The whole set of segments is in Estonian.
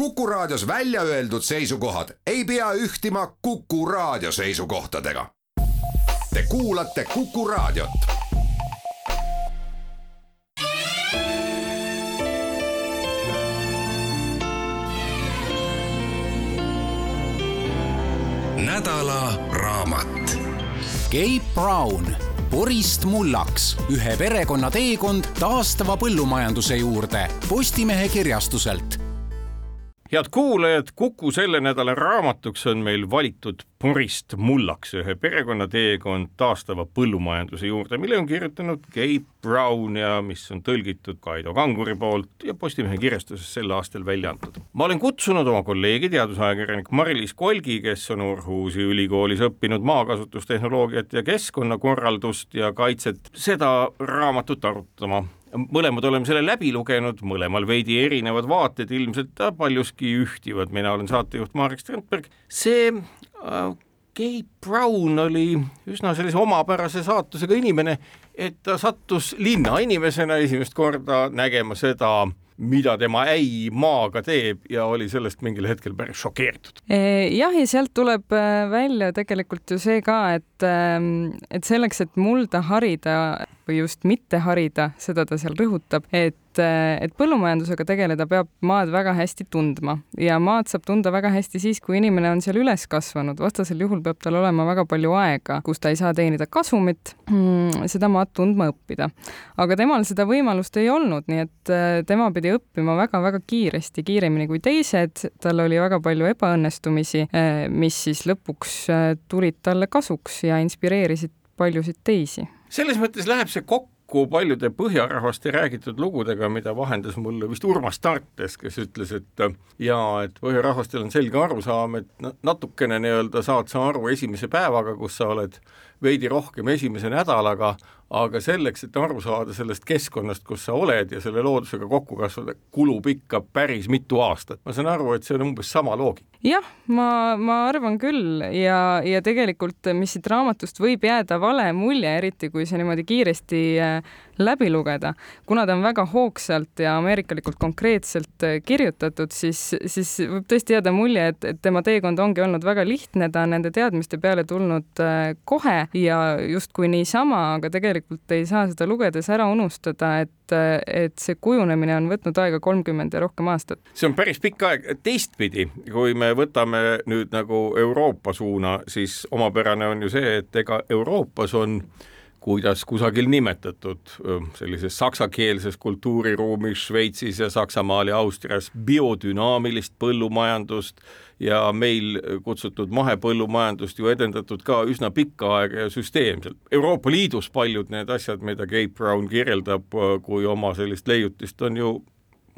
Kuku Raadios välja öeldud seisukohad ei pea ühtima Kuku Raadio seisukohtadega. Te kuulate Kuku Raadiot. nädala raamat. Cape Brown, purist mullaks, ühe perekonna teekond taastava põllumajanduse juurde Postimehe kirjastuselt head kuulajad, Kuku selle nädala raamatuks on meil valitud Purist mullaks, ühe perekonnateekond taastava põllumajanduse juurde, mille on kirjutanud Gabe Brown ja mis on tõlgitud Kaido Kanguri poolt ja Postimehe kirjastuses sel aastal välja antud. ma olen kutsunud oma kolleegi, teadusajakirjanik Mari-Liis Kolgi, kes on Orhusi ülikoolis õppinud maakasutustehnoloogiat ja keskkonnakorraldust ja kaitset, seda raamatut arutama mõlemad oleme selle läbi lugenud, mõlemal veidi erinevad vaated, ilmselt paljuski ühtivad, mina olen saatejuht Marek Strandberg, see äh, Gabe Brown oli üsna sellise omapärase saatusega inimene, et ta sattus linnainimesena esimest korda nägema seda, mida tema äi maaga teeb ja oli sellest mingil hetkel päris šokeeritud. jah, ja sealt tuleb äh, välja tegelikult ju see ka, et, ähm, et selleks, et mulda harida või just mitte harida, seda ta seal rõhutab, et et põllumajandusega tegeleda peab maad väga hästi tundma. Ja maad saab tunda väga hästi siis, kui inimene on seal üles kasvanud, vastasel juhul peab tal olema väga palju aega, kus ta ei saa teenida kasumit, mm, seda maad tundma õppida. aga temal seda võimalust ei olnud, nii et tema pidi õppima väga-väga kiiresti, kiiremini kui teised, tal oli väga palju ebaõnnestumisi, mis siis lõpuks tulid talle kasuks ja inspireerisid paljusid teisi selles mõttes läheb see kokku paljude põhjarahvaste räägitud lugudega, mida vahendas mulle vist Urmas Tartes, kes ütles, et jaa, et põhjarahvastel on selge arusaam, et natukene nii-öelda saad sa aru esimese päevaga, kus sa oled veidi rohkem esimese nädalaga, aga selleks, et aru saada sellest keskkonnast, kus sa oled ja selle loodusega kokku kasvada, kulub ikka päris mitu aastat. ma saan aru, et see on umbes sama loogika. jah, ma, ma arvan küll ja, ja tegelikult, mis siit raamatust võib jääda vale mulje, eriti kui see niimoodi kiiresti äh, läbi lugeda, kuna ta on väga hoogsalt ja ameerikalikult konkreetselt äh, kirjutatud, siis, siis võib tõesti jääda mulje, et, et tema teekond ongi olnud väga lihtne, ta on nende teadmiste peale tulnud äh, kohe ja justkui niisama, aga tegelikult tegelikult ei saa seda lugedes ära unustada, et, et see kujunemine on võtnud aega kolmkümmend ja rohkem aastat. see on päris pikk aeg, teistpidi, kui me võtame nüüd nagu Euroopa suuna, siis omapärane on ju see, et ega Euroopas on kuidas kusagil nimetatud sellises saksakeelses kultuuriruumis Šveitsis ja Saksamaal ja Austrias biodünaamilist põllumajandust ja meil kutsutud mahepõllumajandust ju edendatud ka üsna pikka aega ja süsteemselt. Euroopa Liidus paljud need asjad, mida Gabe Brown kirjeldab kui oma sellist leiutist, on ju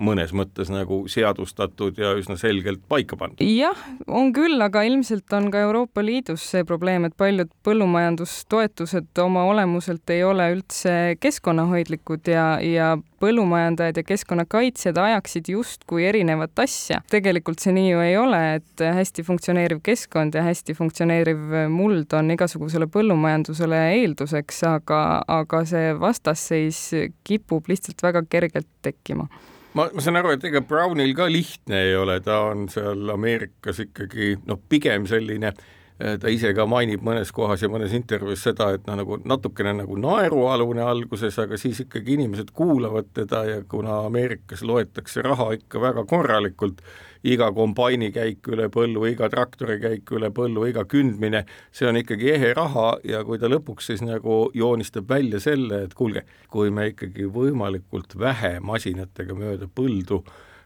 mõnes mõttes nagu seadustatud ja üsna selgelt paika pandud. jah, on küll, aga ilmselt on ka Euroopa Liidus see probleem, et paljud põllumajandustoetused oma olemuselt ei ole üldse keskkonnahoidlikud ja, ja põllumajandajad ja keskkonnakaitsjad ajaksid justkui erinevat asja. tegelikult see nii ju ei ole, et hästi funktsioneeriv keskkond ja hästi funktsioneeriv muld on igasugusele põllumajandusele eelduseks, aga, aga see vastasseis kipub lihtsalt väga kergelt tekkima ma, ma saan aru, et ega Brownil ka lihtne ei ole, ta on seal Ameerikas ikkagi noh, pigem selline eh, ta ise ka mainib mõnes kohas ja mõnes intervjuus seda, et noh, nagu natukene nagu naerualune alguses, aga siis ikkagi inimesed kuulavad teda ja kuna Ameerikas loetakse raha ikka väga korralikult, iga kombaini käik üle põllu, iga traktori käik üle põllu, iga kündmine, see on ikkagi ehe raha ja kui ta lõpuks siis nagu joonistab välja selle, et kuulge, kui me ikkagi võimalikult vähe masinatega mööda põldu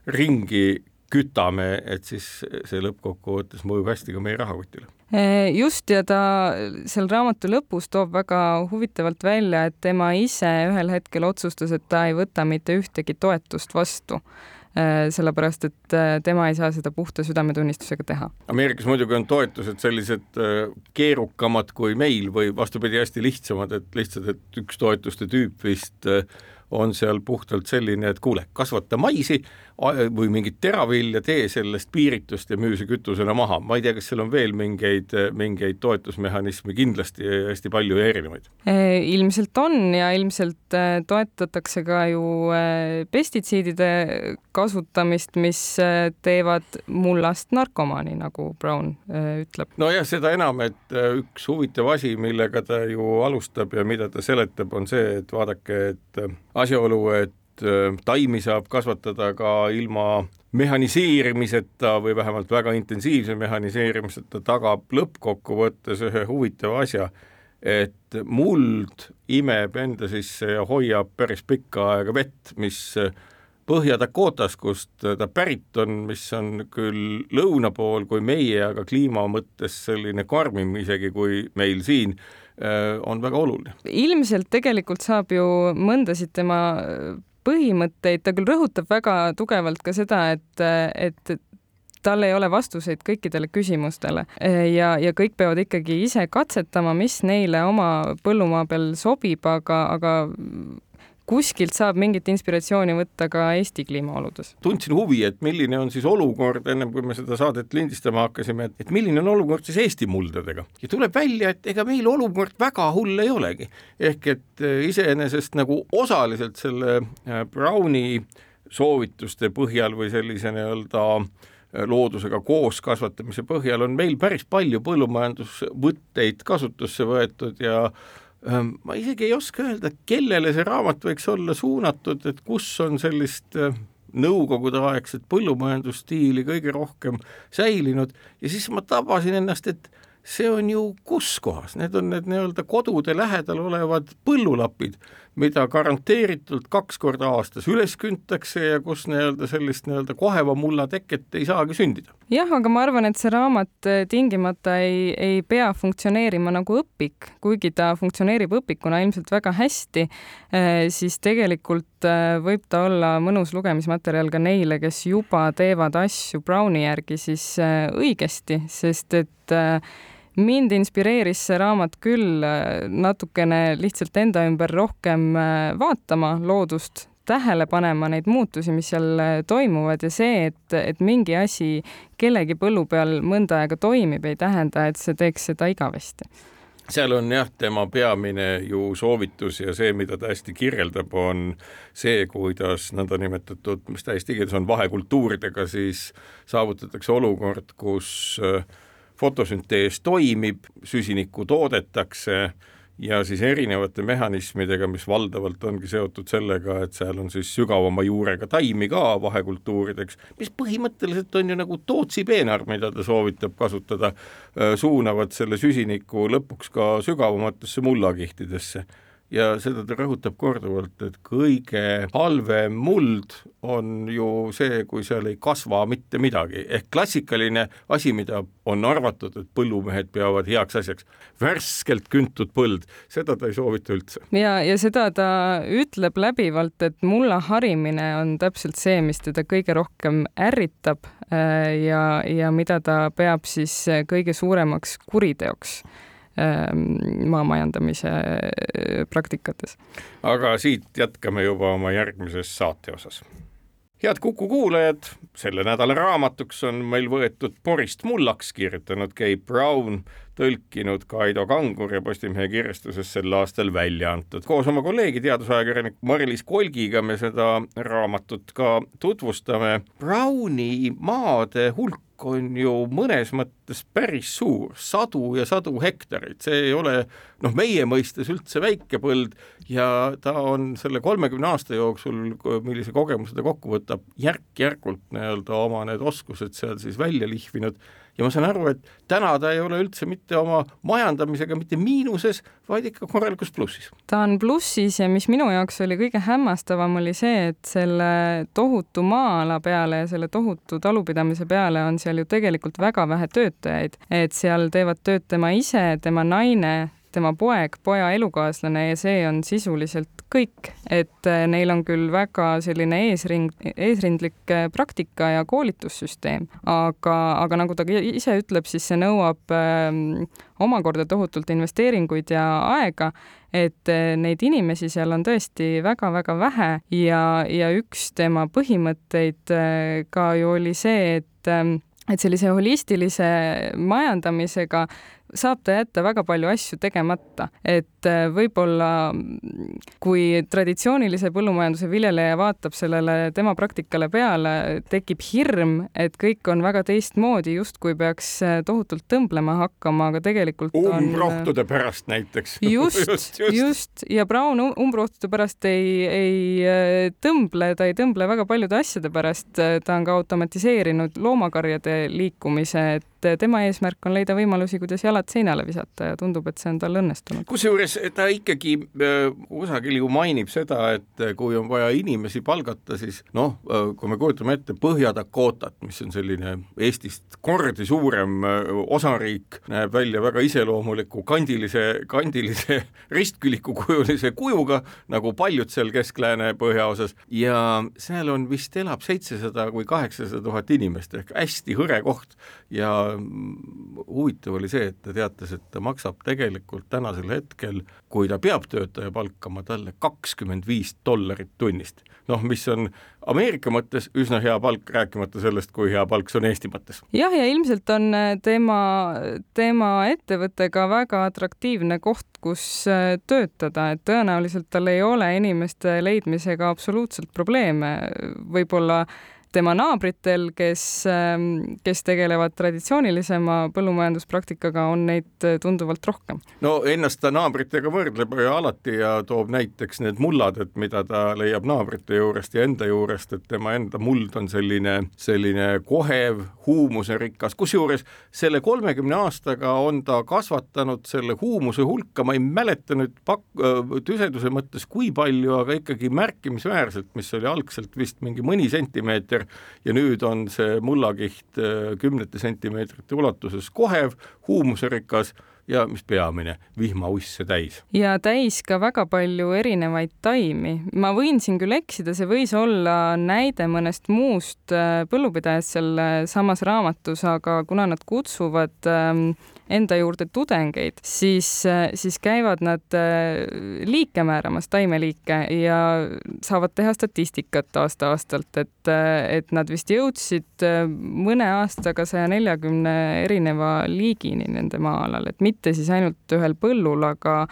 ringi kütame, et siis see lõppkokkuvõttes mõjub hästi ka meie rahakotile. Just, ja ta seal raamatu lõpus toob väga huvitavalt välja, et tema ise ühel hetkel otsustas, et ta ei võta mitte ühtegi toetust vastu Äh, sellepärast et äh, tema ei saa seda puhta südametunnistusega teha. Ameerikas muidugi on toetused sellised äh, keerukamad kui meil või vastupidi, hästi lihtsamad, et lihtsalt, et üks toetuste tüüp vist on seal puhtalt selline, et kuule, kasvata maisi või mingit teravilja, tee sellest piiritust ja müü see kütusena maha. ma ei tea, kas seal on veel mingeid, mingeid toetusmehhanisme, kindlasti hästi palju ja erinevaid. ilmselt on ja ilmselt äh, toetatakse ka ju äh, pestitsiidide kasutamist, mis teevad mullast narkomaani, nagu Brown ütleb. nojah, seda enam, et üks huvitav asi, millega ta ju alustab ja mida ta seletab, on see, et vaadake, et asjaolu, et Äh, taimi saab kasvatada ka ilma mehhaniseerimiseta või vähemalt väga intensiivse mehhaniseerimiseta, tagab lõppkokkuvõttes ühe huvitava asja, et muld imeb enda sisse ja hoiab päris pikka aega vett, mis Põhja-Dakotas, kust ta pärit on, mis on küll lõuna pool kui meie, aga kliima mõttes selline karmim isegi kui meil siin, äh, on väga oluline. ilmselt tegelikult saab ju mõndasid tema põhimõtteid, ta küll rõhutab väga tugevalt ka seda, et, et tal ei ole vastuseid kõikidele küsimustele ja, ja kõik peavad ikkagi ise katsetama, mis neile oma põllumaa peal sobib, aga, aga kuskilt saab mingit inspiratsiooni võtta ka Eesti kliimaoludes. tundsin huvi, et milline on siis olukord, ennem kui me seda saadet lindistama hakkasime, et milline on olukord siis Eesti muldadega ja tuleb välja, et ega meil olukord väga hull ei olegi. ehk et äh, iseenesest nagu osaliselt selle äh, Browni soovituste põhjal või sellise nii-öelda äh, loodusega koos kasvatamise põhjal on meil päris palju põllumajandusvõtteid kasutusse võetud ja ma isegi ei oska öelda, kellele see raamat võiks olla suunatud, et kus on sellist nõukogudeaegset põllumajandusstiili kõige rohkem säilinud. Ja siis ma tabasin ennast, et see on ju kus kohas, need on need nii-öelda kodude lähedal olevad põllulapid, mida garanteeritult kaks korda aastas üles küntakse ja kus nii-öelda sellist nii-öelda koheva mulla teket ei saagi sündida. jah, aga ma arvan, et see raamat eh, tingimata ei, ei pea funktsioneerima nagu õpik, kuigi ta funktsioneerib õpikuna ilmselt väga hästi, eh, siis tegelikult eh, võib ta olla mõnus lugemismaterjal ka neile, kes juba teevad asju Browni järgi siis õigesti, sest et mind inspireeris see raamat küll äh, natukene lihtsalt enda ümber rohkem äh, vaatama loodust, tähele panema neid muutusi, mis seal äh, toimuvad ja see, et, et mingi asi kellegi põllu peal mõnda aega toimib, ei tähenda, et see teeks seda igavesti. Seal on jah, tema peamine ju soovitus ja see, mida ta hästi kirjeldab, on see, kuidas nõndanimetatud, mis ta eesti keeles on, vahekultuuridega siis saavutatakse olukord, kus äh, fotosüntees toimib, süsinikku toodetakse ja siis erinevate mehhanismidega, mis valdavalt ongi seotud sellega, et seal on siis sügavama juurega taimi ka vahekultuurideks, mis põhimõtteliselt on ju nagu Tootsi peenar, mida ta soovitab kasutada, suunavad selle süsiniku lõpuks ka sügavamatesse mullakihtidesse ja seda ta rõhutab korduvalt, et kõige halvem muld on ju see, kui seal ei kasva mitte midagi, ehk klassikaline asi, mida on arvatud, et põllumehed peavad heaks asjaks, värskelt küntud põld, seda ta ei soovita üldse. ja, ja seda ta ütleb läbivalt, et mulla harimine on täpselt see, mis teda kõige rohkem ärritab äh, ja, ja mida ta peab siis kõige suuremaks kuriteoks Ähm, maamajandamise äh, praktikates. aga siit jätkame juba oma järgmises saate osas. head Kuku kuulajad, selle nädala raamatuks on meil võetud Porist mullaks kirjutanud Kay Brown, tõlkinud Kaido Kangur ja Postimehe kirjastuses sel aastal välja antud. koos oma kolleegi, teadusajakirjanik Mari-Liis Kolgiga me seda raamatut ka tutvustame. Browni maade hulk on ju mõnes mõttes päris suur, sadu ja sadu hektareid, see ei ole noh, meie mõistes üldse väike põld ja ta on selle kolmekümne aasta jooksul, millise kogemuse ta kokku võtab, järk-järgult nii-öelda oma need oskused seal siis välja lihvinud ja ma saan aru, et täna ta ei ole üldse mitte oma majandamisega mitte miinuses, vaid ikka korralikus plussis. ta on plussis ja mis minu jaoks oli kõige hämmastavam, oli see, et selle tohutu maa-ala peale ja selle tohutu talupidamise peale on seal ju tegelikult väga vähe töötajaid, et seal teevad tööd tema ise, tema naine, tema poeg, poja elukaaslane ja see on sisuliselt kõik, et äh, neil on küll väga selline eesring, eesrindlik äh, praktika ja koolitussüsteem, aga, aga nagu ta ise ütleb, siis see nõuab äh, omakorda tohutult investeeringuid ja aega, et äh, neid inimesi seal on tõesti väga-väga vähe ja, ja üks tema põhimõtteid ka ju oli see, et ähm, et sellise holistilise majandamisega saab ta jätta väga palju asju tegemata, et äh, võib-olla kui traditsioonilise põllumajanduse viljeleja vaatab sellele tema praktikale peale, tekib hirm, et kõik on väga teistmoodi, justkui peaks äh, tohutult tõmblema hakkama, aga tegelikult on umbrohtude pärast näiteks. just, just, just., just ja Brown um-, umbrohtude pärast ei, ei äh, tõmble, ta ei tõmble väga paljude asjade pärast, ta on ka automatiseerinud loomakarjade liikumise, et tema eesmärk on leida võimalusi, kuidas jalad seinale visata ja tundub, et see on tal õnnestunud. kusjuures ta ikkagi äh, kusagil ju mainib seda, et äh, kui on vaja inimesi palgata, siis noh, äh, kui me kujutame ette Põhja-Dakotat, mis on selline Eestist kordi suurem osariik, näeb välja väga iseloomuliku kandilise, kandilise ristkülikukujulise kujuga, nagu paljud seal kesk-lääne põhjaosas ja seal on vist elab seitsesada kui kaheksasada tuhat inimest ehk hästi hõre koht ja huvitav oli see, et ta teatas, et ta maksab tegelikult tänasel hetkel, kui ta peab töötaja palkama, talle kakskümmend viis dollarit tunnist. noh, mis on Ameerika mõttes üsna hea palk, rääkimata sellest, kui hea palk see on Eesti mõttes. jah, ja ilmselt on äh, tema, tema ettevõte ka väga atraktiivne koht, kus äh, töötada, et tõenäoliselt tal ei ole inimeste leidmisega absoluutselt probleeme, võib-olla tema naabritel, kes, ähm, kes tegelevad traditsioonilisema põllumajanduspraktikaga, on neid äh, tunduvalt rohkem. no ennast ta naabritega võrdleb ju alati ja toob näiteks need mullad, et mida ta leiab naabrite juurest ja enda juurest, et tema enda muld on selline, selline kohev, huumuserikas, kusjuures selle kolmekümne aastaga on ta kasvatanud selle huumuse hulka, ma ei mäleta nüüd pak-, äh, tüseduse mõttes, kui palju, aga ikkagi märkimisväärselt, mis oli algselt vist mingi mõni sentimeeter ja nüüd on see mullakiht äh, kümnete sentimeetrite ulatuses kohev, huumuserikas ja mis peamine, vihmausse täis. ja täis ka väga palju erinevaid taimi. ma võin siin küll eksida, see võis olla näide mõnest muust äh, põllupidajast seal samas raamatus, aga kuna nad kutsuvad ähm, enda juurde tudengeid, siis, siis käivad nad äh, liike määramas, taimeliike ja saavad teha statistikat aasta-aastalt, et, et nad vist jõudsid äh, mõne aastaga saja neljakümne erineva liigini nende maa-alal, et mitte siis ainult ühel põllul, aga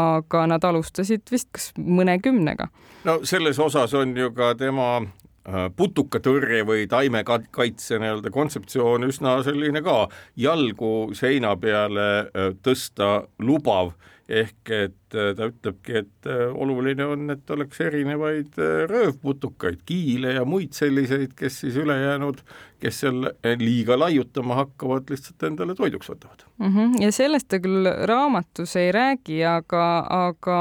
aga nad alustasid vist kas mõnekümnega. no selles osas on ju ka tema Äh, putukatõrje või taimekaitse nii-öelda kontseptsioon üsna selline ka jalgu seina peale äh, tõsta lubav, ehk et äh, ta ütlebki, et oluline on, et oleks erinevaid röövputukaid, kiile ja muid selliseid, kes siis ülejäänud, kes seal liiga laiutama hakkavad, lihtsalt endale toiduks võtavad mm. -hmm. ja sellest ta küll raamatus ei räägi, aga, aga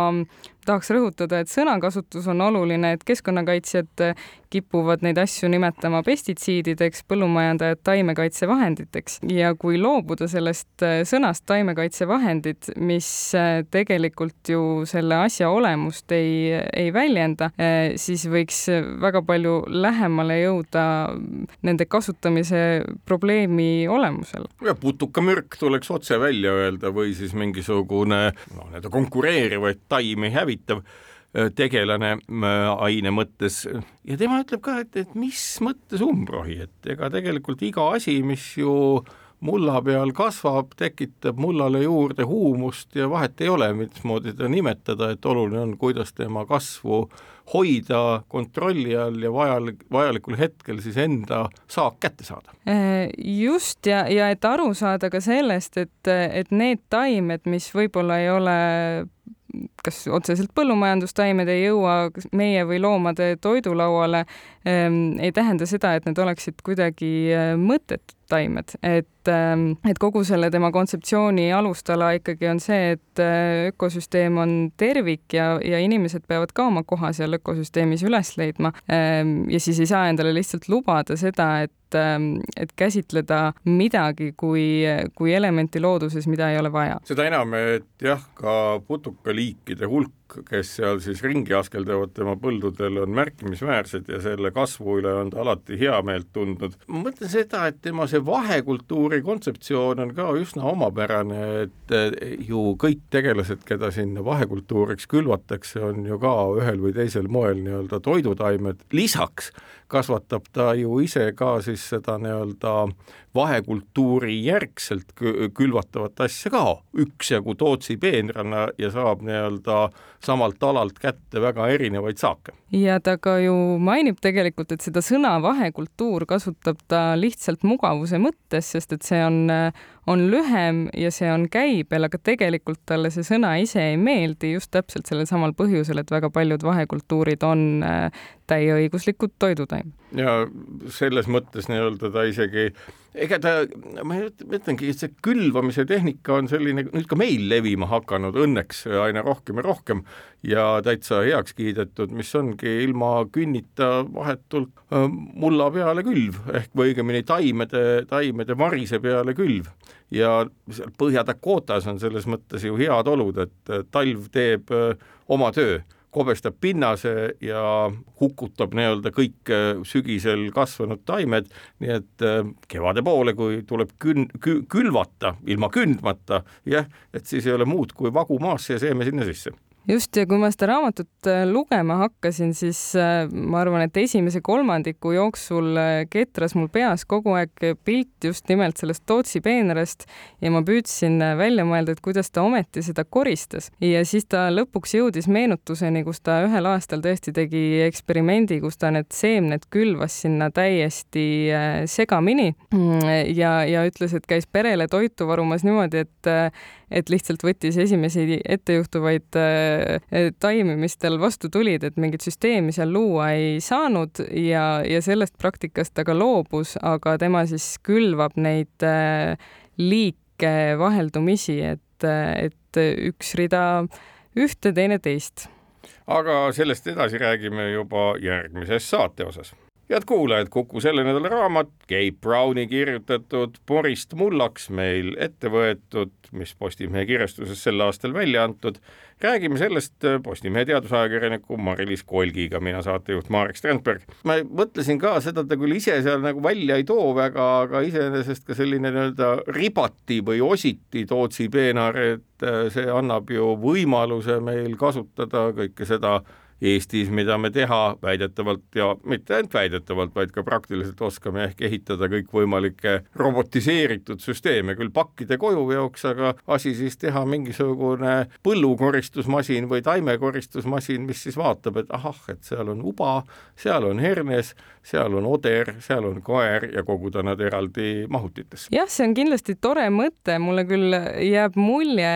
tahaks rõhutada, et sõnakasutus on oluline, et keskkonnakaitsjad kipuvad neid asju nimetama pestitsiidideks, põllumajandajad taimekaitsevahenditeks ja kui loobuda sellest äh, sõnast taimekaitsevahendid, mis äh, tegelikult ju selle asja olemust ei, ei väljenda, äh, siis võiks väga palju lähemale jõuda nende kasutamise probleemi olemusele. ja putukamürk tuleks otse välja öelda või siis mingisugune noh, nii-öelda konkureerivaid taimi hävitav Äh, tegelane äh, aine mõttes ja tema ütleb ka, et, et mis mõttes umbrohi, et ega tegelikult iga asi, mis ju mulla peal kasvab, tekitab mullale juurde huumust ja vahet ei ole, mismoodi teda nimetada, et oluline on, kuidas tema kasvu hoida kontrolli all ja vajal, vajalikul hetkel siis enda saak kätte saada. Äh, just, ja, ja et aru saada ka sellest, et, et need taimed, mis võib-olla ei ole kas otseselt põllumajandustaimed ei jõua meie või loomade toidulauale, ehm, ei tähenda seda, et need oleksid kuidagi äh, mõttetud toidutaimed, et, ähm, et kogu selle tema kontseptsiooni alustala ikkagi on see, et äh, ökosüsteem on tervik ja, ja inimesed peavad ka oma koha seal ökosüsteemis üles leidma. Ähm, ja siis ei saa endale lihtsalt lubada seda, et Ähm, et käsitleda midagi kui, kui elementi looduses, mida ei ole vaja. seda enam, et jah, ka putukaliikide hulk, kes seal siis ringi askeldavad tema põldudel, on märkimisväärsed ja selle kasvu üle on ta alati heameelt tundnud. ma mõtlen seda, et tema see vahekultuuri kontseptsioon on ka üsna omapärane, et ju kõik tegelased, keda sinna vahekultuuriks külvatakse, on ju ka ühel või teisel moel nii-öelda toidutaimed, lisaks kasvatab ta ju ise ka siis seda nii-öelda vahekultuuri järgselt külvatavat asja ka üksjagu Tootsi peenrana ja saab nii-öelda samalt alalt kätte väga erinevaid saake. ja ta ka ju mainib tegelikult, et seda sõna vahekultuur kasutab ta lihtsalt mugavuse mõttes, sest et see on, on lühem ja see on käibel, aga tegelikult talle see sõna ise ei meeldi just täpselt sellel samal põhjusel, et väga paljud vahekultuurid on täieõiguslikud toidutaimed. ja selles mõttes nii-öelda ta isegi ega ta, ma ütlengi, see külvamise tehnika on selline nüüd ka meil levima hakanud õnneks aina rohkem ja rohkem ja täitsa heaks kiidetud, mis ongi ilma künnita vahetult mulla peale külv ehk või õigemini taimede, taimede varise peale külv. Ja seal Põhja-Dakotas on selles mõttes ju head olud, et talv teeb oma töö kobestab pinnase ja hukutab nii-öelda kõik äh, sügisel kasvanud taimed, nii et äh, kevade poole, kui tuleb kün-, kü-, külvata ilma kündmata, jah, et siis ei ole muud kui vagu maasse ja seeme sinna sisse just, ja kui ma seda raamatut äh, lugema hakkasin, siis äh, ma arvan, et esimese kolmandiku jooksul äh, ketras mul peas kogu aeg pilt just nimelt sellest Tootsi peenrast ja ma püüdsin välja mõelda, et kuidas ta ometi seda koristas. ja siis ta lõpuks jõudis meenutuseni, kus ta ühel aastal tõesti tegi eksperimendi, kus ta need seemned külvas sinna täiesti segamini mm, ja, ja ütles, et käis perele toitu varumas niimoodi, et et lihtsalt võttis esimesi ettejuhtuvaid taimi, mis tal vastu tulid, et mingit süsteemi seal luua ei saanud ja, ja sellest praktikast ta ka loobus, aga tema siis külvab neid äh, liike vaheldumisi, et, et üks rida ühte, teine teist. Aga sellest edasi räägime juba järgmises saate osas head kuulajad, Kuku selle nädala raamat, Gabe Browni kirjutatud Porist mullaks meil ette võetud, mis Postimehe kirjastuses sel aastal välja antud. räägime sellest Postimehe teadusajakirjaniku Mari-Liis Kolgiga, mina saatejuht Marek Strandberg. ma mõtlesin ka seda, ta küll ise seal nagu välja ei too väga, aga iseenesest ka selline nii-öelda ribati või ositi Tootsi peenar, et see annab ju võimaluse meil kasutada kõike seda Eestis, mida me teha väidetavalt ja mitte ainult väidetavalt, vaid ka praktiliselt oskame ehk ehitada kõikvõimalikke robotiseeritud süsteeme, küll pakkide kojuveoks, aga asi siis teha mingisugune põllukoristusmasin või taimekoristusmasin, mis siis vaatab, et ahah, et seal on uba, seal on hernes, seal on oder, seal on koer ja koguda nad eraldi mahutitesse. jah, see on kindlasti tore mõte, mulle küll jääb mulje,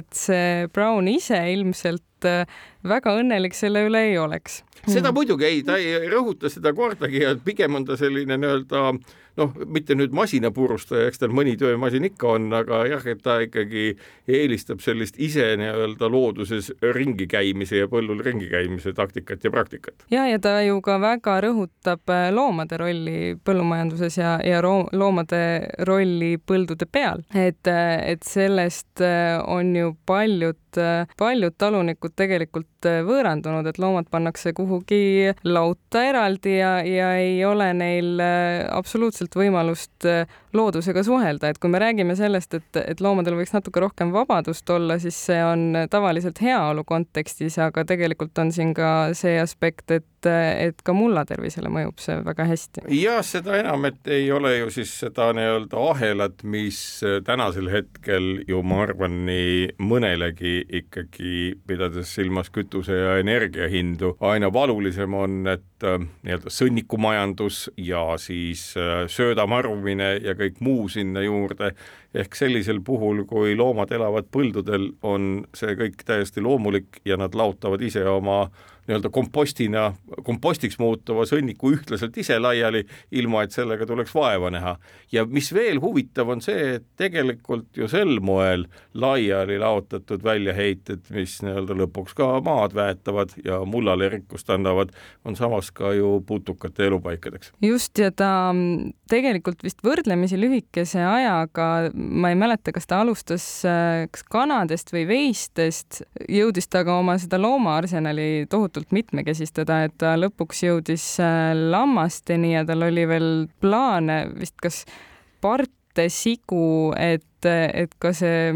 et see Brown ise ilmselt väga õnnelik selle üle ei oleks. seda muidugi ei, ta ei rõhuta seda kordagi ja pigem on ta selline nii-öelda noh, mitte nüüd masinapurustaja, eks tal mõni töömasin ikka on, aga jah, et ta ikkagi eelistab sellist ise nii-öelda looduses ringi käimise ja põllul ringi käimise taktikat ja praktikat. ja, ja ta ju ka väga rõhutab äh, loomade rolli põllumajanduses ja, ja loomade rolli põldude peal, et, äh, et sellest äh, on ju paljud, paljud talunikud tegelikult võõrandunud, et loomad pannakse kuhugi lauta eraldi ja, ja ei ole neil absoluutselt absoluutselt võimalust äh, loodusega suhelda, et kui me räägime sellest, et, et loomadel võiks natuke rohkem vabadust olla, siis see on tavaliselt heaolu kontekstis, aga tegelikult on siin ka see aspekt, et et ka mulla tervisele mõjub see väga hästi. jah, seda enam, et ei ole ju siis seda nii-öelda ahelat, mis tänasel hetkel ju ma arvan, nii mõnelegi ikkagi, pidades silmas kütuse ja energia hindu, aina valulisem on, et nii-öelda sõnnikumajandus ja siis sööda marumine ja kõik muu sinna juurde, ehk sellisel puhul, kui loomad elavad põldudel, on see kõik täiesti loomulik ja nad laotavad ise oma nii-öelda kompostina, kompostiks muutuva sõnniku ühtlaselt ise laiali, ilma et sellega tuleks vaeva näha. ja mis veel huvitav, on see, et tegelikult ju sel moel laiali laotatud väljaheited, mis nii-öelda lõpuks ka maad väetavad ja mullale rikkust annavad, on samas ka ju putukate elupaikadeks. just, ja ta tegelikult vist võrdlemisi lühikese ajaga, ma ei mäleta, kas ta alustas kas kanadest või veistest, jõudis ta ka oma seda loomaarsenali tohutult mitmekesistada, et ta lõpuks jõudis lammasteni ja tal oli veel plaane vist kas parte, sigu, et, et ka see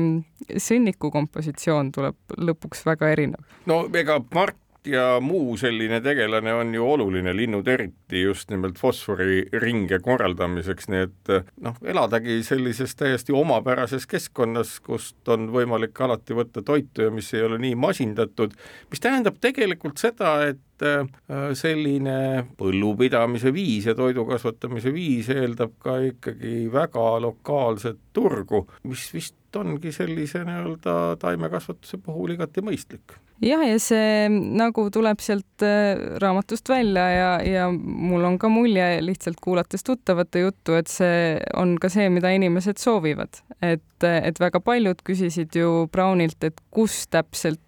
sõnniku kompositsioon tuleb lõpuks väga erinev. no ega part ja muu selline tegelane on ju oluline, linnud eriti just nimelt fosforiringe korraldamiseks, nii et noh, eladagi sellises täiesti omapärases keskkonnas, kust on võimalik alati võtta toitu ja mis ei ole nii masindatud, mis tähendab tegelikult seda, et selline põllupidamise viis ja toidu kasvatamise viis eeldab ka ikkagi väga lokaalset turgu, mis vist ongi sellise nii-öelda taimekasvatuse puhul igati mõistlik. Jah, ja see nagu tuleb sealt äh, raamatust välja ja, ja mul on ka mulje lihtsalt kuulates tuttavate juttu, et see on ka see, mida inimesed soovivad, et, et väga paljud küsisid ju Brownilt, et kus täpselt äh,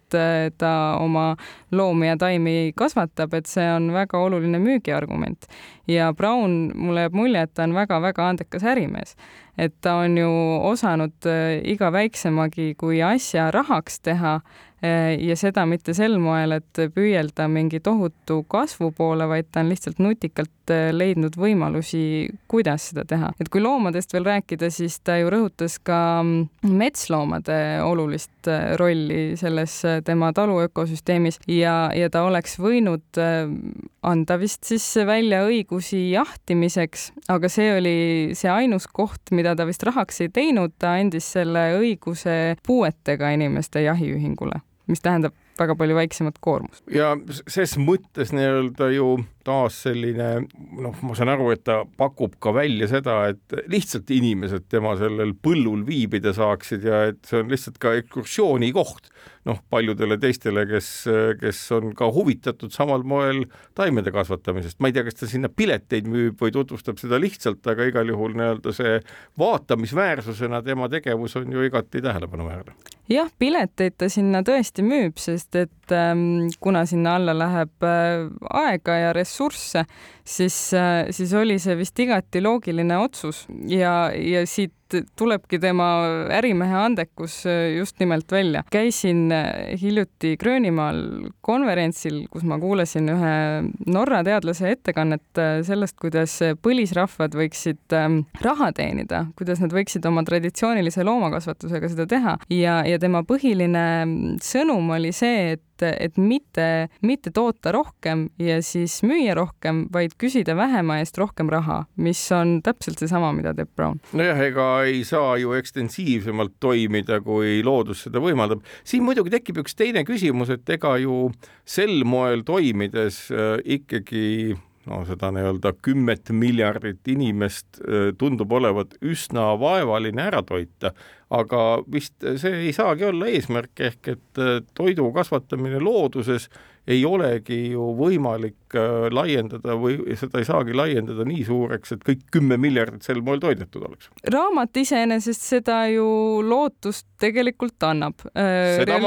ta oma loomi ja taimi kasvatab, et see on väga oluline müügiargument. ja Brown, mulle jääb mulje, et ta on väga-väga andekas ärimees et ta on ju osanud äh, iga väiksemagi kui asja rahaks teha äh, ja seda mitte sel moel, et püüelda mingi tohutu kasvu poole, vaid ta on lihtsalt nutikalt äh, leidnud võimalusi, kuidas seda teha. et kui loomadest veel rääkida, siis ta ju rõhutas ka mm, metsloomade olulist rolli selles tema talu ökosüsteemis ja, ja ta oleks võinud anda vist siis välja õigusi jahtimiseks, aga see oli see ainus koht, mida ta vist rahaks ei teinud, ta andis selle õiguse puuetega inimeste jahiühingule, mis tähendab väga palju väiksemat koormust. ja ses mõttes nii-öelda ju taas selline noh, ma saan aru, et ta pakub ka välja seda, et lihtsalt inimesed tema sellel põllul viibida saaksid ja et see on lihtsalt ka ekskursiooni koht noh, paljudele teistele, kes, kes on ka huvitatud samal moel taimede kasvatamisest. ma ei tea, kas ta sinna pileteid müüb või tutvustab seda lihtsalt, aga igal juhul nii-öelda see vaatamisväärsusena tema tegevus on ju igati tähelepanuväärne. Jah, pileteid ta sinna tõesti müüb, sest et ähm, kuna sinna alla läheb äh, aega ja ressursse, siis äh,, siis oli see vist igati loogiline otsus. Ja, ja siit tulebki tema ärimehe andekus äh, just nimelt välja. käisin äh, hiljuti Gröönimaal konverentsil, kus ma kuulasin ühe Norra teadlase ettekannet äh, sellest, kuidas põlisrahvad võiksid ähm, raha teenida, kuidas nad võiksid oma traditsioonilise loomakasvatusega seda teha ja, ja tema põhiline mm, sõnum oli see, et et, et mitte, mitte toota rohkem ja siis müüa rohkem, vaid küsida vähema eest rohkem raha, mis on täpselt seesama, mida teeb Brown. nojah, ega ei saa ju ekstensiivsemalt toimida, kui loodus seda võimaldab. siin muidugi tekib üks teine küsimus, et ega ju sel moel toimides äh, ikkagi no seda nii-öelda kümmet miljardit inimest äh, tundub olevat üsna vaevaline ära toita, aga vist see ei saagi olla eesmärk, ehk et äh, toidu kasvatamine looduses ei olegi ju võimalik äh, laiendada või seda ei saagi laiendada nii suureks, et kõik kümme miljardit sel moel toidetud oleks. raamat iseenesest seda ju lootust tegelikult annab.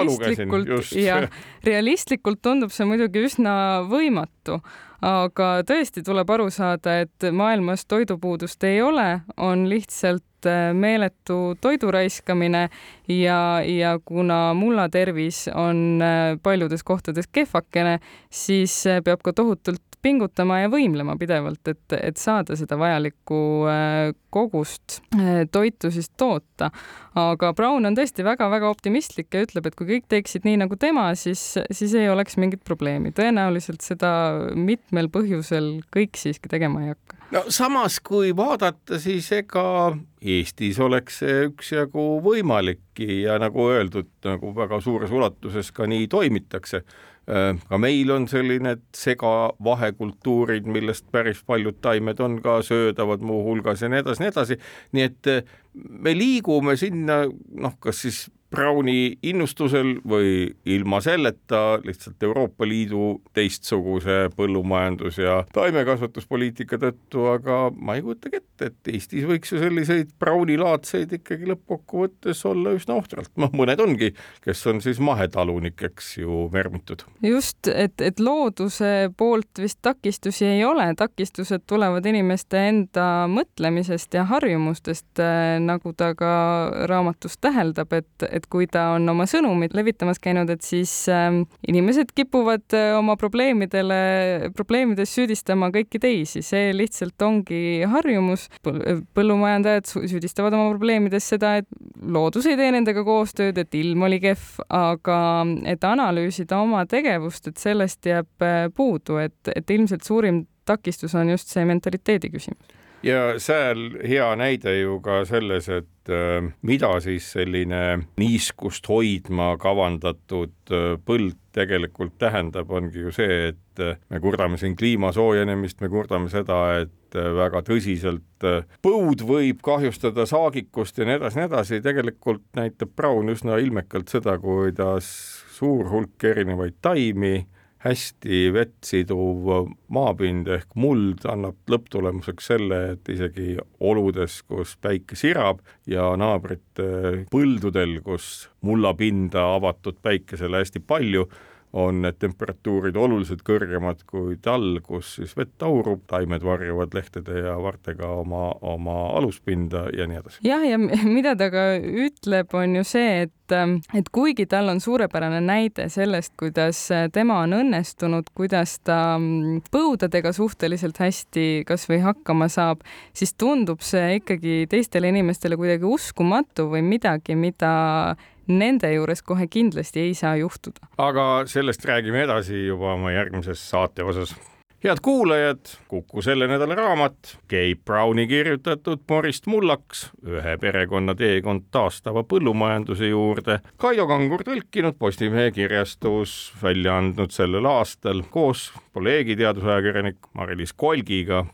lugesin, just. jah, realistlikult tundub see muidugi üsna võimatu aga tõesti tuleb aru saada, et maailmas toidupuudust ei ole, on lihtsalt äh, meeletu toidu raiskamine ja, ja kuna mulla tervis on äh, paljudes kohtades kehvakene, siis äh, peab ka tohutult pingutama ja võimlema pidevalt, et, et saada seda vajalikku äh, kogust äh, toitu siis toota. aga Brown on tõesti väga-väga optimistlik ja ütleb, et kui kõik teeksid nii nagu tema, siis, siis ei oleks mingit probleemi. tõenäoliselt seda mitmel põhjusel kõik siiski tegema ei hakka. no samas, kui vaadata, siis ega Eestis oleks see üksjagu võimalikki ja nagu öeldud, nagu väga suures ulatuses ka nii toimitakse ka meil on selline segavahekultuurid, millest päris paljud taimed on ka söödavad muuhulgas ja nii edasi, nii edasi, nii et äh, me liigume sinna noh, kas siis Browni innustusel või ilma selleta lihtsalt Euroopa Liidu teistsuguse põllumajandus- ja taimekasvatuspoliitika tõttu, aga ma ei kujutagi ette, et Eestis võiks ju selliseid Browni laadseid ikkagi lõppkokkuvõttes olla üsna ohtralt, noh, mõned ongi, kes on siis mahetalunikeks ju vermitud. just, et, et looduse poolt vist takistusi ei ole, takistused tulevad inimeste enda mõtlemisest ja harjumustest, nagu ta ka raamatus täheldab, et, et kui ta on oma sõnumit levitamas käinud, et siis äh, inimesed kipuvad äh, oma probleemidele, probleemides süüdistama kõiki teisi, see lihtsalt ongi harjumus. põllumajandajad süüdistavad oma probleemides seda, et loodus ei tee nendega koostööd, et ilm oli kehv, aga et analüüsida oma tegevust, et sellest jääb äh, puudu, et, et ilmselt suurim takistus on just see mentaliteedi küsimus ja sääl hea näide ju ka selles, et äh, mida siis selline niiskust hoidma kavandatud äh, põld tegelikult tähendab, ongi ju see, et äh, me kurdame siin kliima soojenemist, me kurdame seda, et väga tõsiselt põud võib kahjustada saagikust ja nii edasi, nii edasi, tegelikult näitab Braun üsna ilmekalt seda, kuidas suur hulk erinevaid taimi hästi vett siduv maapind ehk muld annab lõpptulemuseks selle, et isegi oludes, kus päike sirab ja naabrite põldudel, kus mullapinda avatud päikesele hästi palju, on need temperatuurid oluliselt kõrgemad kui tall, kus siis vett aurub, taimed varjuvad lehtede ja vartega oma, oma aluspinda ja nii edasi. jah, ja mida ta ka ütleb, on ju see, et, et kuigi tal on suurepärane näide sellest, kuidas tema on õnnestunud, kuidas ta põudadega suhteliselt hästi kas või hakkama saab, siis tundub see ikkagi teistele inimestele kuidagi uskumatu või midagi, mida nende juures kohe kindlasti ei saa juhtuda. aga sellest räägime edasi juba oma järgmises saate osas head kuulajad, Kuku selle nädala raamat, Gabe Browni kirjutatud Morist Mullaks, ühe perekonna teekond taastava põllumajanduse juurde. Kaido Kangur tõlkinud Postimehe kirjastus välja andnud sellel aastal koos kolleegi teadusajakirjanik Mari-Liis Kolgiga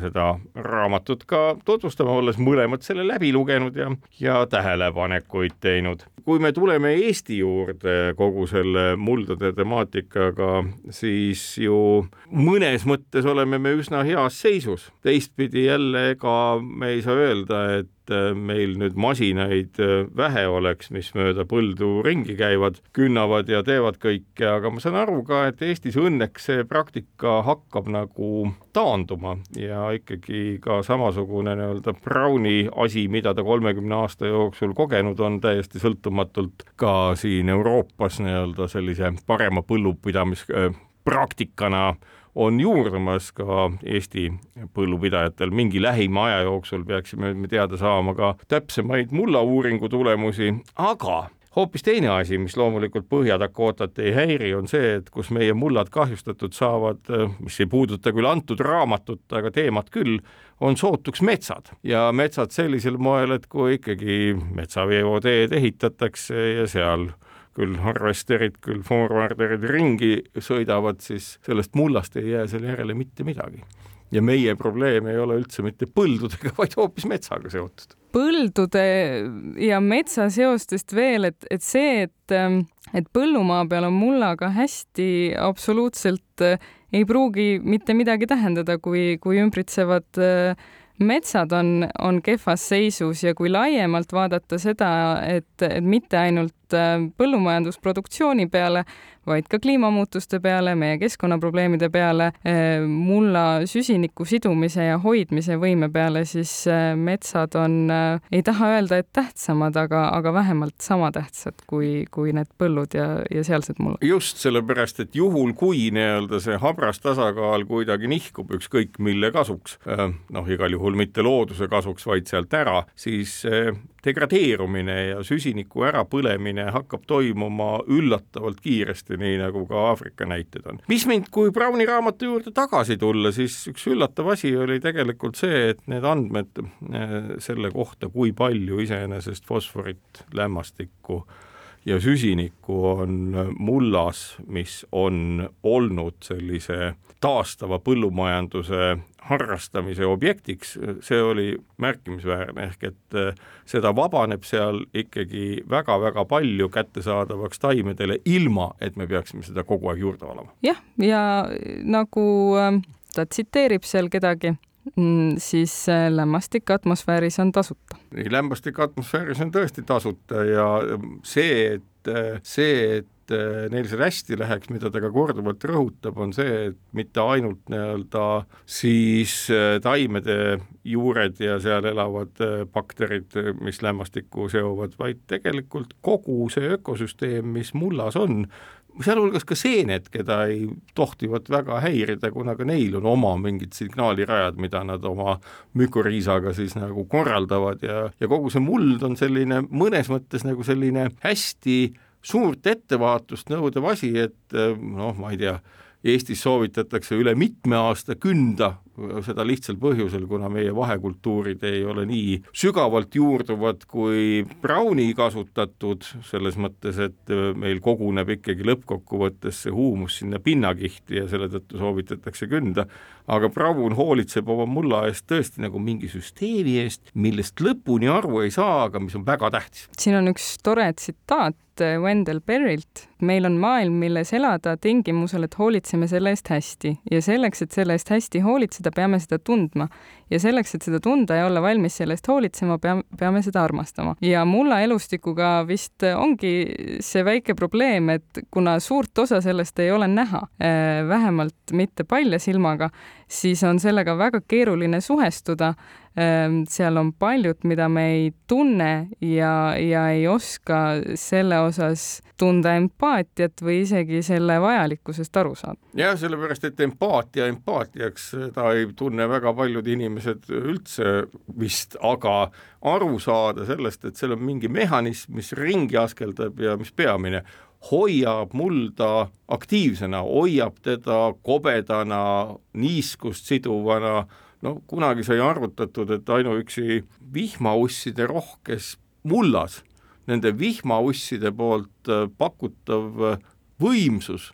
seda raamatut ka tutvustame, olles mõlemad selle läbi lugenud ja, ja tähelepanekuid teinud. kui me tuleme Eesti juurde kogu selle muldade temaatikaga, siis ju mõnes mõttes oleme me üsna heas seisus. teistpidi jälle, ega me ei saa öelda, et et äh, meil nüüd masinaid äh, vähe oleks, mis mööda põldu ringi käivad, künnavad ja teevad kõike, aga ma saan aru ka, et Eestis õnneks see praktika hakkab nagu taanduma ja ikkagi ka samasugune nii-öelda Browni asi, mida ta kolmekümne aasta jooksul kogenud on, täiesti sõltumatult ka siin Euroopas nii-öelda sellise parema põllupidamispraktikana äh, on juurdumas ka Eesti põllupidajatel, mingi lähima aja jooksul peaksime me teada saama ka täpsemaid mullauuringu tulemusi, aga hoopis teine asi, mis loomulikult Põhja-Dakotat ei häiri, on see, et kus meie mullad kahjustatud saavad, mis ei puuduta küll antud raamatut, aga teemat küll, on sootuks metsad. Ja metsad sellisel moel, et kui ikkagi metsaveoteed ehitatakse ja seal küll harvesterid, küll forwarderid ringi sõidavad, siis sellest mullast ei jää selle järele mitte midagi. ja meie probleem ei ole üldse mitte põldudega, vaid hoopis metsaga seotud. põldude ja metsa seostest veel, et, et see, et, et põllumaa peal on mullaga hästi, absoluutselt ei pruugi mitte midagi tähendada, kui, kui ümbritsevad äh, metsad on, on kehvas seisus ja kui laiemalt vaadata seda, et, et mitte ainult äh, põllumajandusproduktsiooni peale, vaid ka kliimamuutuste peale, meie keskkonnaprobleemide peale, eh, mulla süsiniku sidumise ja hoidmise võime peale, siis eh, metsad on, ei taha öelda, et tähtsamad, aga, aga vähemalt sama tähtsad kui, kui need põllud ja, ja sealsed mullad. just sellepärast, et juhul, kui nii-öelda see habras tasakaal kuidagi nihkub ükskõik mille kasuks, noh, igal juhul mitte looduse kasuks, vaid sealt ära, siis degradeerumine ja süsiniku ärapõlemine hakkab toimuma üllatavalt kiiresti, nii nagu ka Aafrika näited on. mis mind, kui Browni raamatu juurde tagasi tulla, siis üks üllatav asi oli tegelikult see, et need andmed eh, selle kohta, kui palju iseenesest fosforit, lämmastikku ja süsinikku on mullas, mis on olnud sellise taastava põllumajanduse harrastamise objektiks, see oli märkimisväärne, ehk et äh, seda vabaneb seal ikkagi väga-väga palju kättesaadavaks taimedele, ilma et me peaksime seda kogu aeg juurde valama. jah, ja nagu äh, ta tsiteerib seal kedagi, mm, siis äh, lämmastik atmosfääris on tasuta. lämmastik atmosfääris on tõesti tasuta ja see, et see, et et neil see hästi läheks, mida ta ka korduvalt rõhutab, on see, et mitte ainult nii-öelda siis äh, taimede juured ja seal elavad äh, bakterid, mis lämmastikku seovad, vaid tegelikult kogu see ökosüsteem, mis mullas on, sealhulgas ka seened, keda ei tohtivat väga häirida, kuna ka neil on oma mingid signaalirajad, mida nad oma mükoriisaga siis nagu korraldavad ja, ja kogu see muld on selline mõnes mõttes nagu selline hästi suurt ettevaatust nõudev asi, et noh, ma ei tea, Eestis soovitatakse üle mitme aasta künda seda lihtsal põhjusel, kuna meie vahekultuurid ei ole nii sügavalt juurduvad kui brauni kasutatud, selles mõttes, et meil koguneb ikkagi lõppkokkuvõttes see huumus sinna pinnakihti ja selle tõttu soovitatakse künda, aga braun hoolitseb oma mulla eest tõesti nagu mingi süsteemi eest, millest lõpuni aru ei saa, aga mis on väga tähtis. siin on üks tore tsitaat Wendell Berrilt, meil on maailm, milles elada tingimusel, et hoolitseme selle eest hästi ja selleks, et selle eest hästi hoolitseda, seda, peame seda tundma. ja selleks, et seda tunda ja olla valmis selle eest hoolitsema, peame, peame seda armastama. ja mulla elustikuga vist ongi see väike probleem, et kuna suurt osa sellest ei ole näha, eh, vähemalt mitte palja silmaga, siis on sellega väga keeruline suhestuda Ehm, seal on paljut, mida me ei tunne ja, ja ei oska selle osas tunda empaatiat või isegi selle vajalikkusest aru saada. jah, sellepärast, et empaatia empaatiaks, seda ei tunne väga paljud inimesed üldse vist, aga aru saada sellest, et seal on mingi mehhanism, mis ringi askeldab ja mis peamine, hoiab mulda aktiivsena, hoiab teda kobedana, niiskust siduvana no kunagi sai arvutatud, et ainuüksi vihmausside rohkes mullas nende vihmausside poolt äh, pakutav äh, võimsus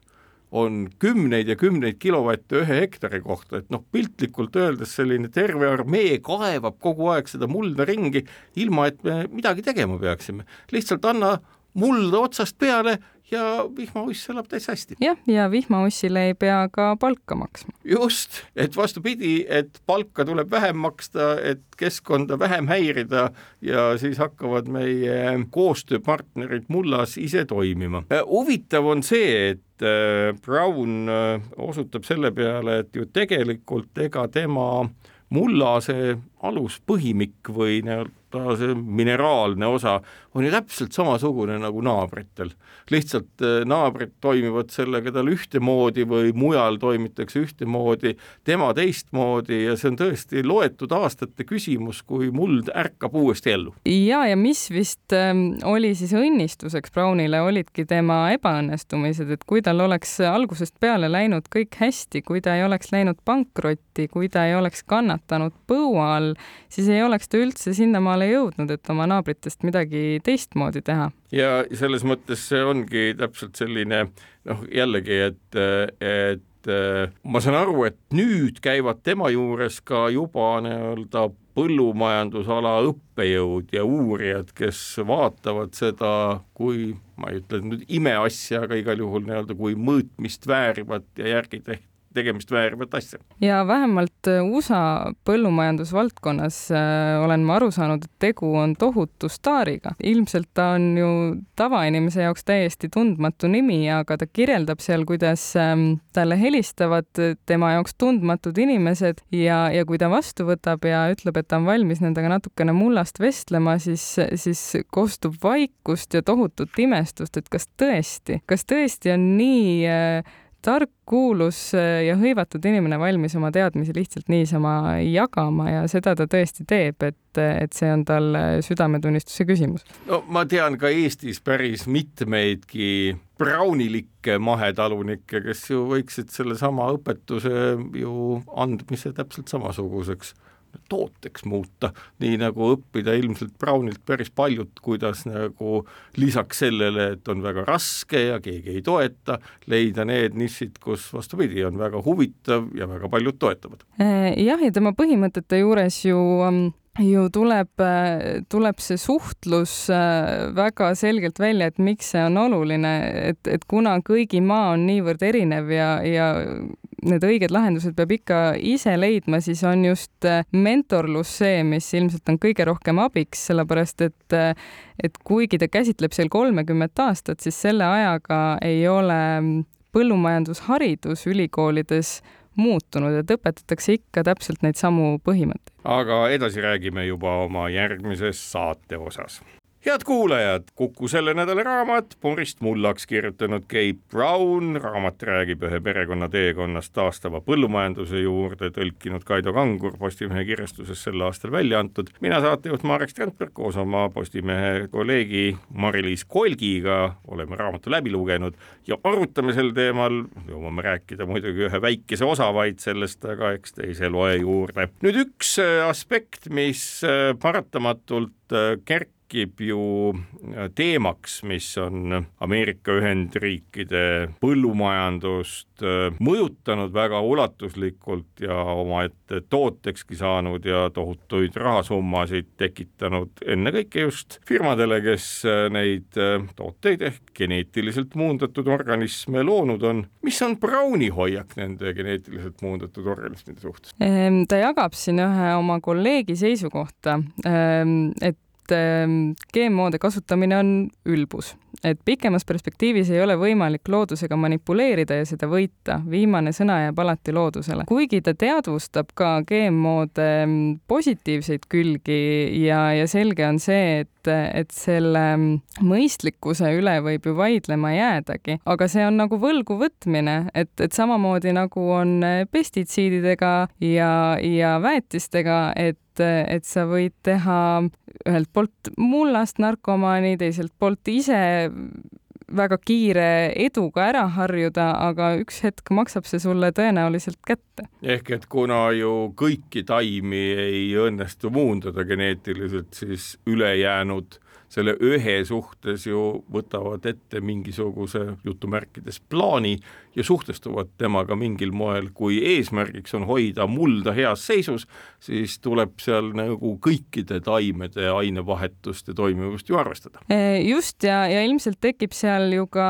on kümneid ja kümneid kilovatte ühe hektari kohta, et noh, piltlikult öeldes selline terve armee kaevab kogu aeg seda mulda ringi, ilma et me midagi tegema peaksime. lihtsalt anna mulda otsast peale ja vihmauss elab täitsa hästi. jah, ja vihmaussile ei pea ka palka maksma. just, et vastupidi, et palka tuleb vähem maksta, et keskkonda vähem häirida ja siis hakkavad meie koostööpartnerid mullas ise toimima. Huvitav on see, et äh, Brown äh, osutab selle peale, et ju tegelikult ega tema mulla see aluspõhimik või nii-öelda see mineraalne osa on ju täpselt samasugune nagu naabritel. lihtsalt äh, naabrid toimivad sellega tal ühtemoodi või mujal toimitakse ühtemoodi, tema teistmoodi ja see on tõesti loetud aastate küsimus, kui muld ärkab uuesti ellu. ja, ja mis vist ähm, oli siis õnnistuseks Brownile, olidki tema ebaõnnestumised, et kui tal oleks algusest peale läinud kõik hästi, kui ta ei oleks läinud pankrotti, kui ta ei oleks kannatanud põua all, siis ei oleks ta üldse sinnamaale jõudnud, et oma naabritest midagi teistmoodi teha. ja selles mõttes see ongi täpselt selline noh, jällegi, et, et ma saan aru, et nüüd käivad tema juures ka juba nii-öelda põllumajandusala õppejõud ja uurijad, kes vaatavad seda kui, ma ei ütle nüüd imeasja, aga igal juhul nii-öelda kui mõõtmist väärivat ja järgi tehtud tegemist väärivat asja. ja vähemalt äh, USA põllumajandusvaldkonnas äh, olen ma aru saanud, et tegu on tohutu staariga. ilmselt ta on ju tavainimese jaoks täiesti tundmatu nimi, aga ta kirjeldab seal, kuidas ähm, talle helistavad tema jaoks tundmatud inimesed ja, ja kui ta vastu võtab ja ütleb, et ta on valmis nendega natukene mullast vestlema, siis, siis kostub vaikust ja tohutut imestust, et kas tõesti, kas tõesti on nii äh, tark, kuulus äh, ja hõivatud inimene valmis oma teadmisi lihtsalt niisama jagama ja seda ta tõesti teeb, et, et see on tal südametunnistuse küsimus. no ma tean ka Eestis päris mitmeidki braunilikke mahetalunikke, kes ju võiksid sellesama õpetuse ju andmise täpselt samasuguseks tooteks muuta, nii nagu õppida ilmselt Brownilt päris paljut, kuidas nagu lisaks sellele, et on väga raske ja keegi ei toeta, leida need nišid, kus vastupidi, on väga huvitav ja väga paljud toetavad. Jah, ja tema põhimõtete juures ju um ju tuleb, tuleb see suhtlus äh, väga selgelt välja, et miks see on oluline, et, et kuna kõigi maa on niivõrd erinev ja, ja need õiged lahendused peab ikka ise leidma, siis on just äh, mentorlus see, mis ilmselt on kõige rohkem abiks, sellepärast et äh, et kuigi ta käsitleb seal kolmekümmet aastat, siis selle ajaga ei ole põllumajandusharidus ülikoolides muutunud, et õpetatakse ikka täpselt neid samu põhimõtteid. aga edasi räägime juba oma järgmises saate osas head kuulajad, Kuku selle nädala raamat Borist Mullaks kirjutanud Kate Brown, raamat räägib ühe perekonna teekonnast taastava põllumajanduse juurde, tõlkinud Kaido Kangur Postimehe kirjastuses sel aastal välja antud. mina saatejuht Marek Strandberg koos oma Postimehe kolleegi Mari-Liis Kolgiga oleme raamatu läbi lugenud ja arutame sel teemal, jõuame rääkida muidugi ühe väikese osa vaid sellest, aga eks te ise loe juurde. nüüd üks aspekt, mis paratamatult kerkib tekib ju äh, teemaks, mis on Ameerika Ühendriikide põllumajandust äh, mõjutanud väga ulatuslikult ja omaette tootekski saanud ja tohutuid rahasummasid tekitanud ennekõike just firmadele, kes äh, neid tooteid ehk geneetiliselt muundatud organisme loonud on. mis on Browni hoiak nende geneetiliselt muundatud organismide suhtes? Ehm, ta jagab siin ühe oma kolleegi seisukohta, ehm, et Ähm, GMO-de kasutamine on ülbus, et pikemas perspektiivis ei ole võimalik loodusega manipuleerida ja seda võita, viimane sõna jääb alati loodusele. kuigi ta teadvustab ka GMO-de ähm, positiivseid külgi ja, ja selge on see, et, et selle ähm, mõistlikkuse üle võib ju vaidlema jäädagi, aga see on nagu võlgu võtmine, et, et samamoodi nagu on pestitsiididega ja, ja väetistega, et et, et sa võid teha ühelt poolt mullast narkomaani, teiselt poolt ise väga kiire eduga ära harjuda, aga üks hetk maksab see sulle tõenäoliselt kätte. ehk et kuna ju kõiki taimi ei õnnestu muundada geneetiliselt, siis ülejäänud selle ühe suhtes ju võtavad ette mingisuguse jutumärkides plaani ja suhtestuvad temaga mingil moel, kui eesmärgiks on hoida mulda heas seisus, siis tuleb seal nagu kõikide taimede ainevahetust ja toimivust ju arvestada. E, just, ja, ja ilmselt tekib seal ju ka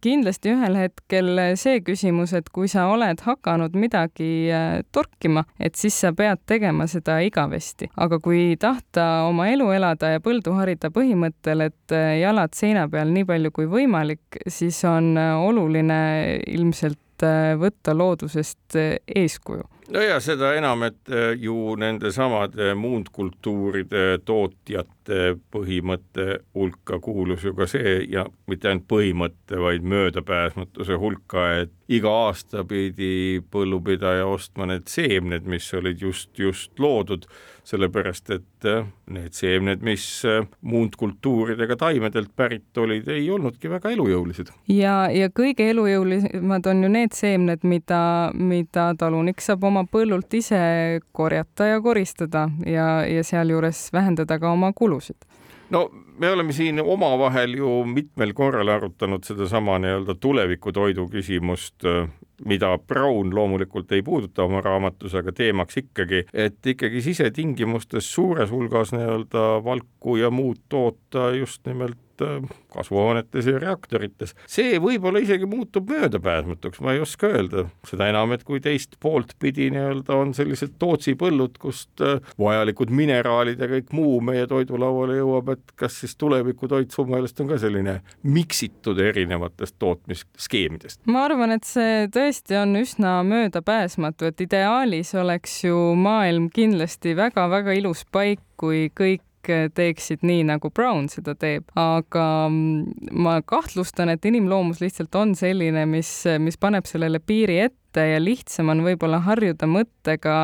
kindlasti ühel hetkel see küsimus, et kui sa oled hakanud midagi e, torkima, et siis sa pead tegema seda igavesti, aga kui tahta oma elu elada ja põldu harida põhimõttel, et e, jalad seina peal nii palju kui võimalik, siis on oluline ilmselt äh, võtta loodusest äh, eeskuju. no ja seda enam, et äh, ju nendesamade muundkultuuride tootjate põhimõtte hulka kuulus ju ka see ja mitte ainult põhimõtte, vaid möödapääsmatuse hulka, et iga aasta pidi põllupidaja ostma need seemned, mis olid just, just loodud sellepärast et äh, need seemned, mis äh, muundkultuuridega taimedelt pärit olid, ei olnudki väga elujõulised. ja, ja kõige elujõulisemad on ju need seemned, mida, mida talunik saab oma põllult ise korjata ja koristada ja, ja sealjuures vähendada ka oma kulusid no me oleme siin omavahel ju mitmel korral arutanud sedasama nii-öelda tulevikutoidu küsimust, mida Brown loomulikult ei puuduta oma raamatus, aga teemaks ikkagi, et ikkagi sisetingimustes suures hulgas nii-öelda valku ja muud toota just nimelt kasvuhoonetes ja reaktorites. see võib-olla isegi muutub möödapääsmatuks, ma ei oska öelda, seda enam, et kui teist poolt pidi nii-öelda on sellised Tootsi põllud, kust äh, vajalikud mineraalid ja kõik muu meie toidulauale jõuab, et kas siis tulevikutoit su meelest on ka selline miksitud erinevatest tootmisskeemidest? ma arvan, et see tõesti on üsna möödapääsmatu, et ideaalis oleks ju maailm kindlasti väga-väga ilus paik, kui kõik teeksid nii, nagu Brown seda teeb, aga mm, ma kahtlustan, et inimloomus lihtsalt on selline, mis, mis paneb sellele piiri ette ja lihtsam on võib-olla harjuda mõttega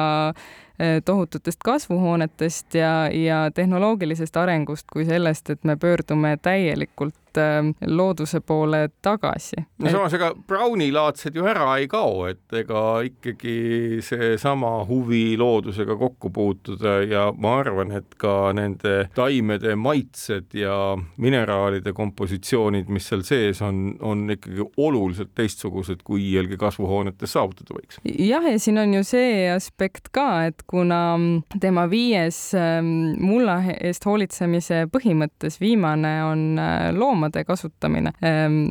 eh, tohututest kasvuhoonetest ja, ja tehnoloogilisest arengust kui sellest, et me pöördume täielikult Ähm, looduse poole tagasi. no samas, ega Browni-laadsed ju ära ei kao, et ega ikkagi seesama huvi loodusega kokku puutuda ja ma arvan, et ka nende taimede maitsed ja mineraalide kompositsioonid, mis seal sees on, on ikkagi oluliselt teistsugused, kui iialgi kasvuhoonetes saavutada võiks. jah, ja siin on ju see aspekt ka, et kuna tema viies ähm, mulla eest hoolitsemise põhimõttes viimane on äh, loomade loomade kasutamine. Ehm,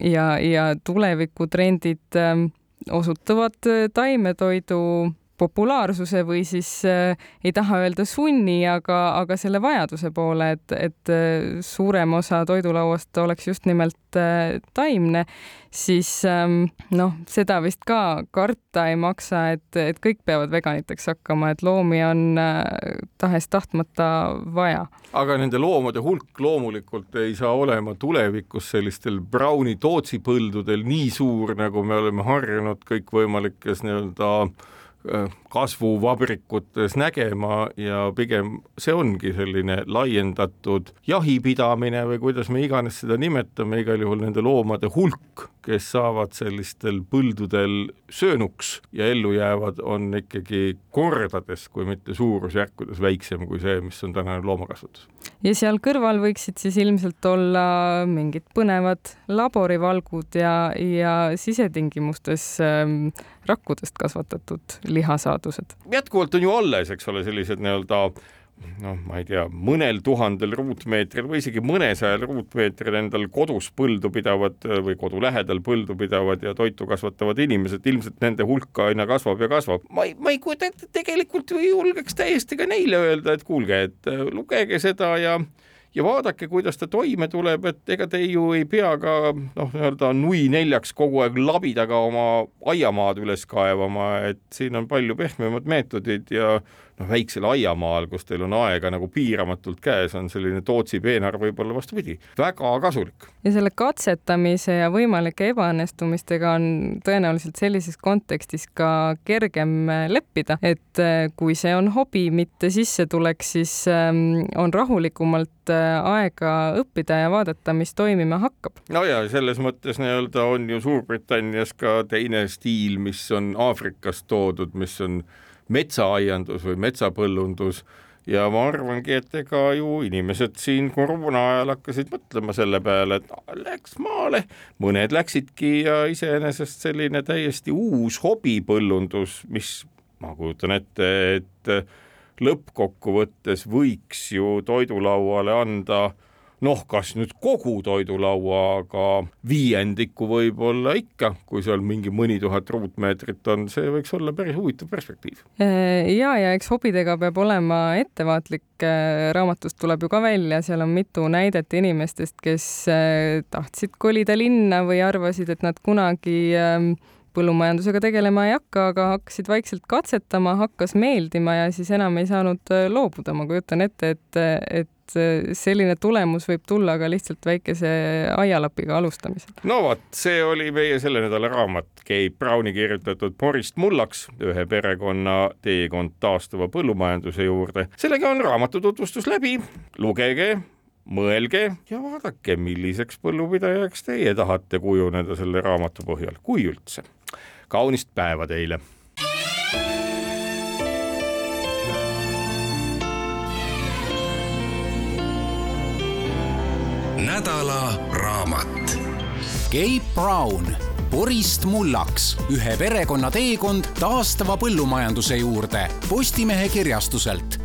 ja, ja tulevikutrendid ehm, osutuvad äh, taimetoidu populaarsuse või siis äh, ei taha öelda sunni, aga, aga selle vajaduse poole, et, et äh, suurem osa toidulauast oleks just nimelt äh, taimne, siis ähm, noh, seda vist ka karta ei maksa, et, et kõik peavad veganiteks hakkama, et loomi on äh, tahes-tahtmata vaja. aga nende loomade hulk loomulikult ei saa olema tulevikus sellistel Browni Tootsi põldudel nii suur, nagu me oleme harjunud kõikvõimalikes nii-öelda Äh, kasvuvabrikutes nägema ja pigem see ongi selline laiendatud jahipidamine või kuidas me iganes seda nimetame, igal juhul nende loomade hulk, kes saavad sellistel põldudel söönuks ja ellu jäävad, on ikkagi kordades, kui mitte suurusjärkudes väiksem kui see, mis on tänane loomakasvatus. ja seal kõrval võiksid siis ilmselt olla mingid põnevad laborivalgud ja, ja sisetingimustes ähm, rakkudest kasvatatud lihasaadused. jätkuvalt on ju alles, eks ole, sellised nii-öelda noh, ma ei tea, mõnel tuhandel ruutmeetril või isegi mõnesajal ruutmeetril endal kodus põldu pidavad või kodu lähedal põldu pidavad ja toitu kasvatavad inimesed, ilmselt nende hulk aina kasvab ja kasvab. ma ei, ma ei kujuta ette, tegelikult julgeks täiesti ka neile öelda, et kuulge, et äh, lugege seda ja ja vaadake, kuidas ta toime tuleb, et ega te ju ei pea ka noh, nii-öelda nui neljaks kogu aeg labidaga oma aiamaad üles kaevama, et siin on palju pehmemad meetodid ja noh, väiksel aiamaal, kus teil on aega nagu piiramatult käes, on selline Tootsi peenar võib-olla vastupidi, väga kasulik. ja selle katsetamise ja võimalike ebaõnnestumistega on tõenäoliselt sellises kontekstis ka kergem leppida, et äh, kui see on hobi, mitte sissetulek, siis ähm, on rahulikumalt äh, aega õppida ja vaadata, mis toimima hakkab. no ja selles mõttes nii-öelda on ju Suurbritannias ka teine stiil, mis on Aafrikast toodud, mis on metsaaiandus või metsapõllundus. Ja ma arvangi, et ega ju inimesed siin koroona ajal hakkasid mõtlema selle peale, et läks maale, mõned läksidki ja iseenesest selline täiesti uus hobipõllundus, mis ma kujutan ette, et lõppkokkuvõttes võiks ju toidulauale anda noh, kas nüüd kogu toidulaua, aga viiendiku võib-olla ikka, kui seal mingi mõni tuhat ruutmeetrit on, see võiks olla päris huvitav perspektiiv. Äh, ja, ja eks hobidega peab olema ettevaatlik. Äh, raamatust tuleb ju ka välja, seal on mitu näidet inimestest, kes äh, tahtsid kolida linna või arvasid, et nad kunagi ähm, põllumajandusega tegelema ei hakka, aga hakkasid vaikselt katsetama, hakkas meeldima ja siis enam ei saanud loobuda. ma kujutan ette, et, et selline tulemus võib tulla ka lihtsalt väikese aialapiga alustamisel. no vot, see oli meie selle nädala raamat, Gabe Browni kirjutatud Porist mullaks, ühe perekonna teekond taastuva põllumajanduse juurde. sellega on raamatu tutvustus läbi, lugege, mõelge ja vaadake, milliseks põllupidajaks teie tahate kujuneda selle raamatu põhjal, kui üldse. kaunist päeva teile nädala raamat. Gabe Brown, Porist mullaks, ühe perekonna teekond taastava põllumajanduse juurde Postimehe kirjastuselt